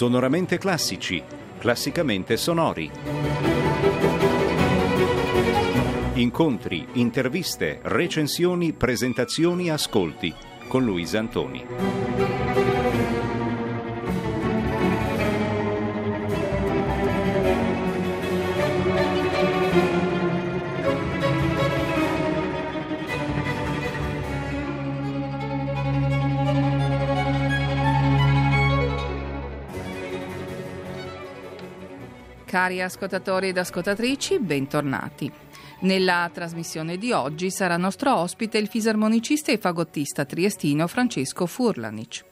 Sonoramente classici, classicamente sonori. Incontri, interviste, recensioni, presentazioni, ascolti con Luisa Antoni. Cari ascoltatori ed ascoltatrici, bentornati. Nella trasmissione di oggi sarà nostro ospite il fisarmonicista e fagottista triestino Francesco Furlanic.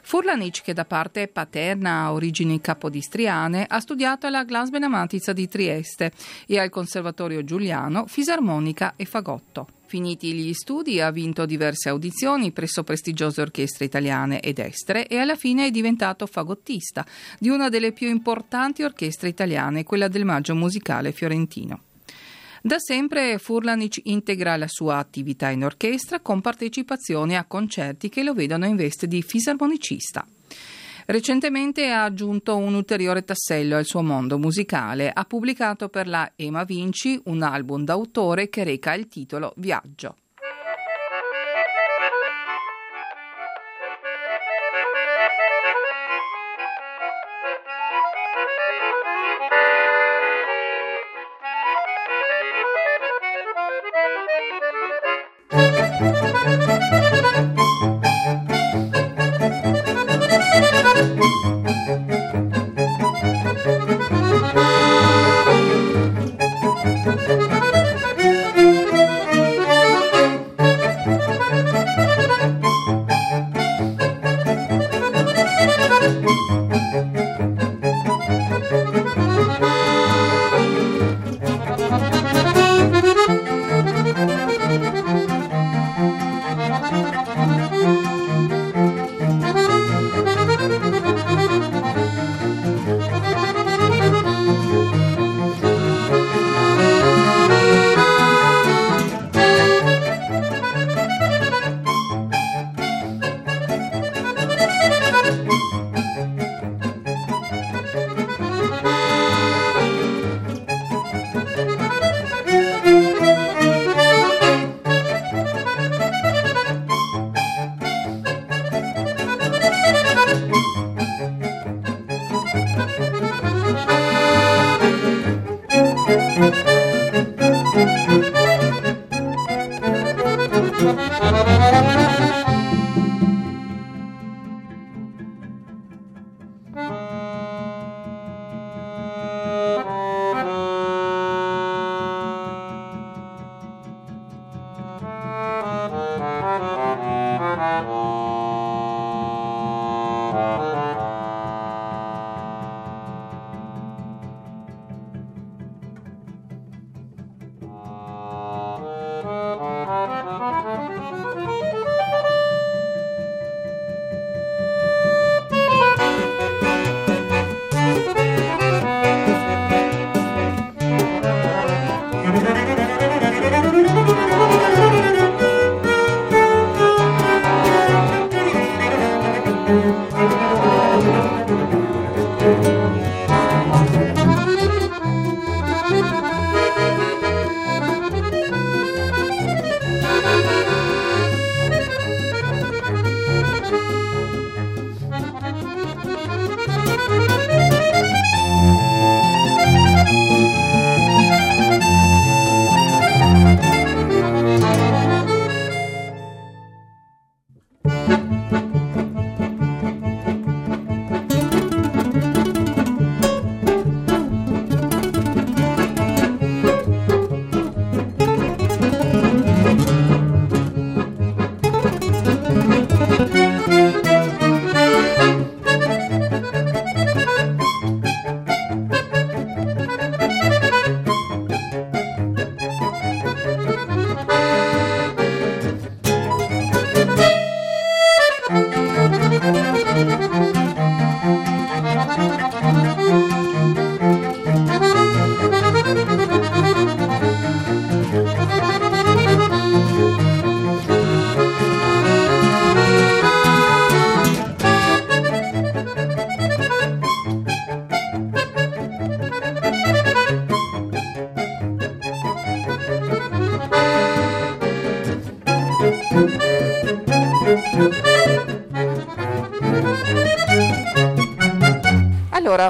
Furlanic, che da parte paterna ha origini capodistriane, ha studiato alla Glasbenamatica di Trieste e al Conservatorio Giuliano fisarmonica e fagotto. Finiti gli studi ha vinto diverse audizioni presso prestigiose orchestre italiane ed estere e alla fine è diventato fagottista di una delle più importanti orchestre italiane, quella del Maggio Musicale Fiorentino. Da sempre Furlanic integra la sua attività in orchestra con partecipazione a concerti che lo vedono in veste di fisarmonicista. Recentemente ha aggiunto un ulteriore tassello al suo mondo musicale. Ha pubblicato per la Ema Vinci un album d'autore che reca il titolo Viaggio. Música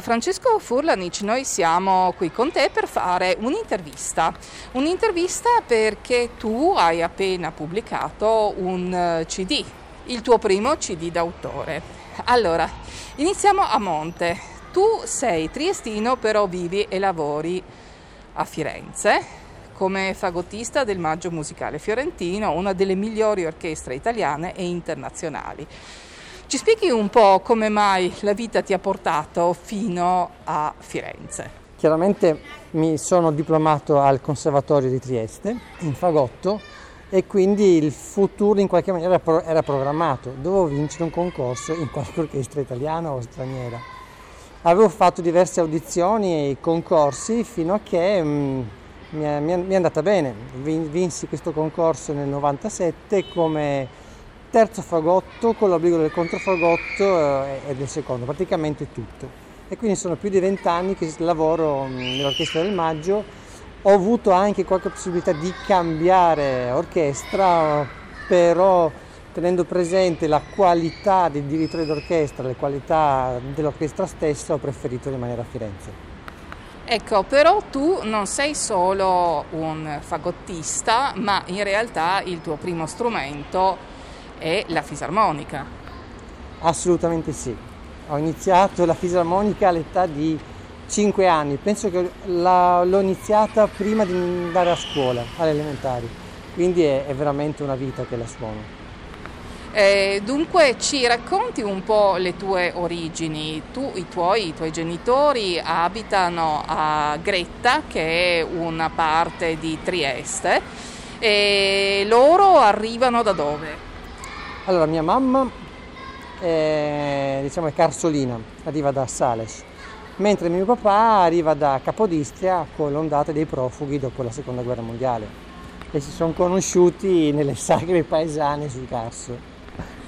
Francesco Furlanic, noi siamo qui con te per fare un'intervista. Un'intervista perché tu hai appena pubblicato un eh, CD, il tuo primo CD d'autore. Allora, iniziamo a monte. Tu sei triestino, però vivi e lavori a Firenze come fagottista del Maggio Musicale Fiorentino, una delle migliori orchestre italiane e internazionali. Ci spieghi un po' come mai la vita ti ha portato fino a Firenze? Chiaramente mi sono diplomato al Conservatorio di Trieste in fagotto e quindi il futuro in qualche maniera era programmato. Dovevo vincere un concorso in qualche orchestra italiana o straniera. Avevo fatto diverse audizioni e concorsi fino a che mh, mm, mi, è, mi, è, andata bene. Vinsi questo concorso nel 97 come terzo fagotto con l'obbligo del controfagotto eh, e del secondo, praticamente tutto. E quindi sono più di vent'anni che lavoro mm, nell'Orchestra del Maggio. Ho avuto anche qualche possibilità di cambiare orchestra, però tenendo presente la qualità del direttore d'orchestra, le qualità dell'orchestra stessa, ho preferito rimanere a Firenze. Ecco, però tu non sei solo un fagottista, ma in realtà il tuo primo strumento è la fisarmonica. Assolutamente sì. Ho iniziato la fisarmonica all'età di 5 anni, penso che la, l'ho iniziata prima di andare a scuola, alle elementari, quindi è, è veramente una vita che la suono. Eh, dunque ci racconti un po' le tue origini. Tu, i tuoi, i tuoi genitori abitano a Gretta, che è una parte di Trieste, e loro arrivano da dove? Allora, mia mamma è, diciamo, è carsolina, arriva da Sales, mentre mio papà arriva da Capodistria con l'ondata dei profughi dopo la seconda guerra mondiale e si sono conosciuti nelle sagre paesane sul Carso.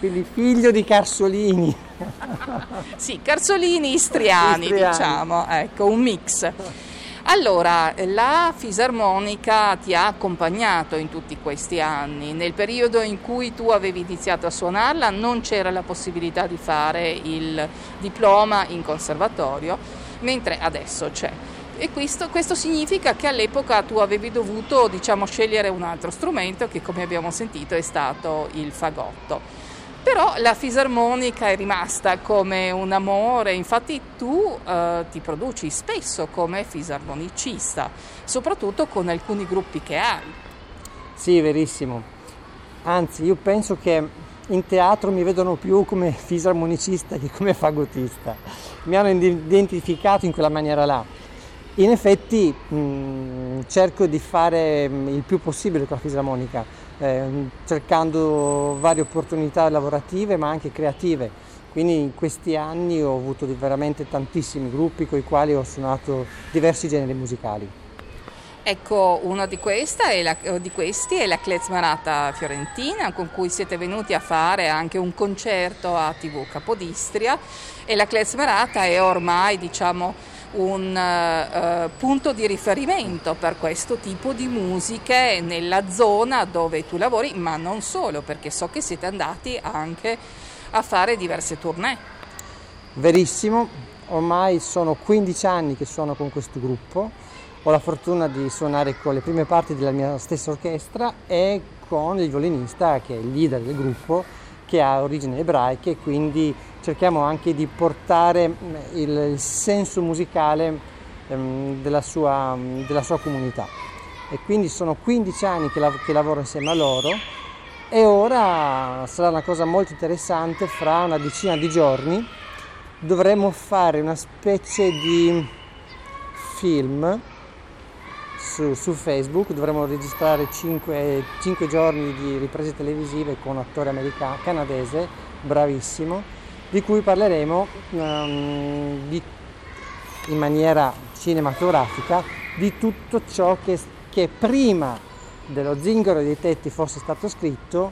Quindi figlio di Carsolini. sì, Carsolini istriani, istriani, diciamo, ecco, un mix. Allora, la fisarmonica ti ha accompagnato in tutti questi anni. Nel periodo in cui tu avevi iniziato a suonarla non c'era la possibilità di fare il diploma in conservatorio, mentre adesso c'è. E questo, questo, significa che all'epoca tu avevi dovuto diciamo, scegliere un altro strumento che come abbiamo sentito è stato il fagotto però la fisarmonica è rimasta come un amore, infatti tu eh, ti produci spesso come fisarmonicista, soprattutto con alcuni gruppi che hai. Sì, verissimo. Anzi, io penso che in teatro mi vedono più come fisarmonicista che come fagottista. Mi hanno identificato in quella maniera là. In effetti mh, mm, cerco di fare mm, il più possibile con la fisarmonica eh, cercando varie opportunità lavorative ma anche creative. Quindi in questi anni ho avuto veramente tantissimi gruppi con i quali ho suonato diversi generi musicali. Ecco, uno di, la, di, questi è la Klezmarata Fiorentina con cui siete venuti a fare anche un concerto a TV Capodistria e la Klezmarata è ormai diciamo un uh, punto di riferimento per questo tipo di musiche nella zona dove tu lavori, ma non solo, perché so che siete andati anche a fare diverse tournée. Verissimo, ormai sono 15 anni che suono con questo gruppo, ho la fortuna di suonare con le prime parti della mia stessa orchestra e con il violinista che è il leader del gruppo che ha origini ebraiche, quindi cerchiamo anche di portare mm, il, senso musicale ehm, della, sua, mm, della, sua, comunità. E quindi sono 15 anni che, lav- che lavoro insieme a loro e ora sarà una cosa molto interessante, fra una decina di giorni dovremo fare una specie di film su, su Facebook, dovremo registrare 5, 5, giorni di riprese televisive con un attore americano, canadese, bravissimo, di cui parleremo um, di, in maniera cinematografica di tutto ciò che, che prima dello zingaro dei tetti fosse stato scritto,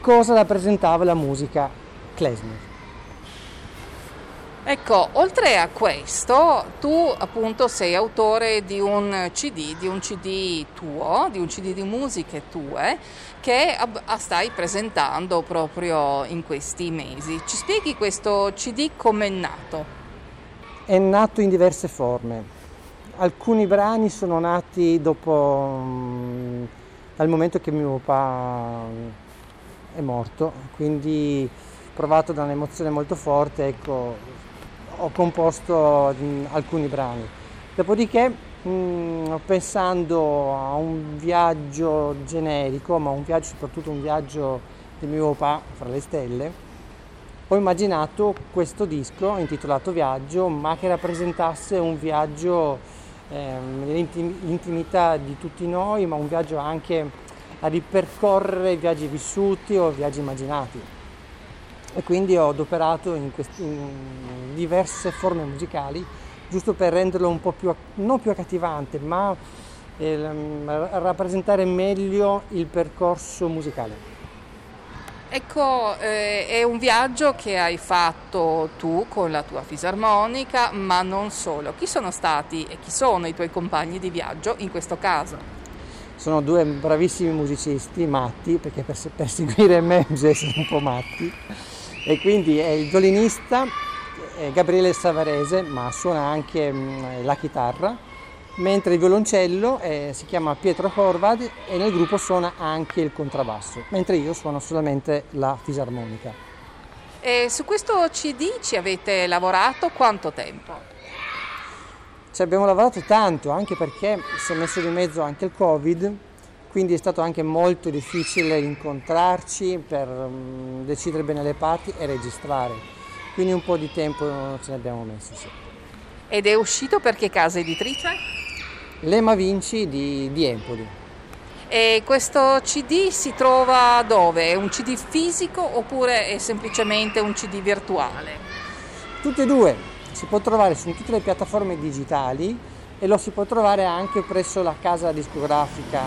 cosa rappresentava la musica klezmer. Ecco, oltre a questo, tu appunto sei autore di un CD, di un CD tuo, di un CD di musiche tue, che stai presentando proprio in questi mesi. Ci spieghi questo CD come è nato? è nato in diverse forme. Alcuni brani sono nati dopo, mm, dal momento che mio papà è morto, quindi provato da un'emozione molto forte, ecco, ho composto mm, alcuni brani. Dopodiché, mm, pensando a un viaggio generico, ma un viaggio soprattutto un viaggio del mio papà fra le stelle, ho immaginato questo disco intitolato Viaggio, ma che rappresentasse un viaggio ehm, nell'intimità di tutti noi, ma un viaggio anche a ripercorrere viaggi vissuti o viaggi immaginati. E quindi ho adoperato in, questi, in diverse forme musicali, giusto per renderlo un po' più, non più accattivante, ma eh, rappresentare meglio il percorso musicale. Ecco, eh, è un viaggio che hai fatto tu con la tua fisarmonica, ma non solo. Chi sono stati e chi sono i tuoi compagni di viaggio in questo caso? Sono due bravissimi musicisti, matti, perché per, per seguire me bisogna essere un po' matti. E quindi è il violinista Gabriele Savarese, ma suona anche mm, la chitarra mentre il violoncello eh, si chiama Pietro Horvad e nel gruppo suona anche il contrabbasso, mentre io suono solamente la fisarmonica. E su questo CD ci avete lavorato quanto tempo? Ci abbiamo lavorato tanto, anche perché si è messo di mezzo anche il Covid, quindi è stato anche molto difficile incontrarci per um, decidere bene le parti e registrare. Quindi un po' di tempo ce ne abbiamo messo, sì. Ed è uscito per che casa editrice? Lema Vinci di, di Empoli. E questo CD si trova dove? È un CD fisico oppure è semplicemente un CD virtuale? Tutte e due, si può trovare su tutte le piattaforme digitali e lo si può trovare anche presso la casa discografica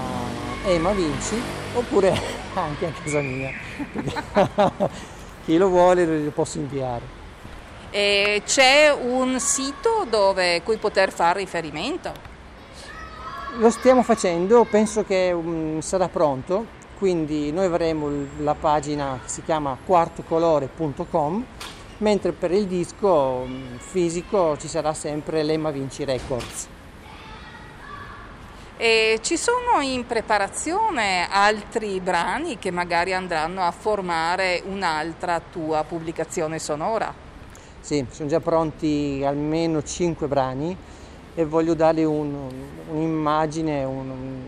Ema Vinci oppure anche a casa mia. Chi lo vuole lo posso inviare. E c'è un sito dove cui poter fare riferimento? Lo stiamo facendo, penso che um, sarà pronto, quindi noi avremo la pagina che si chiama quartocolore.com, mentre per il disco um, fisico ci sarà sempre l'Emma Vinci Records. E ci sono in preparazione altri brani che magari andranno a formare un'altra tua pubblicazione sonora? Sì, sono già pronti almeno 5 brani e voglio dare un, un'immagine, un,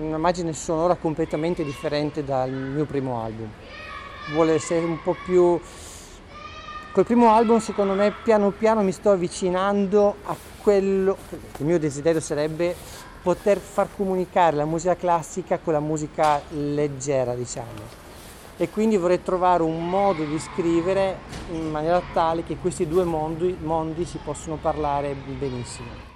un'immagine sonora completamente differente dal mio primo album. Vuole essere un po' più... Col primo album secondo me piano piano mi sto avvicinando a quello, il mio desiderio sarebbe poter far comunicare la musica classica con la musica leggera, diciamo. E quindi vorrei trovare un modo di scrivere in maniera tale che questi due mondi, mondi si possono parlare benissimo.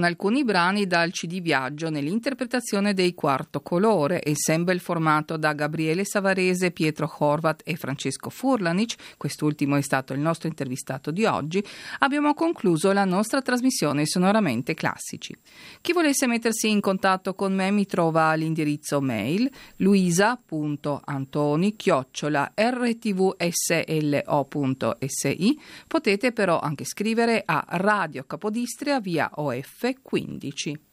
Con alcuni brani dal CD Viaggio nell'interpretazione dei Quarto Colore, ensemble formato da Gabriele Savarese, Pietro Horvat e Francesco Furlanic, quest'ultimo è stato il nostro intervistato di oggi, abbiamo concluso la nostra trasmissione sonoramente classici. Chi volesse mettersi in contatto con me mi trova all'indirizzo mail luisa.antoni-rtvslo.si, potete però anche scrivere a Radio Capodistria via OF F15.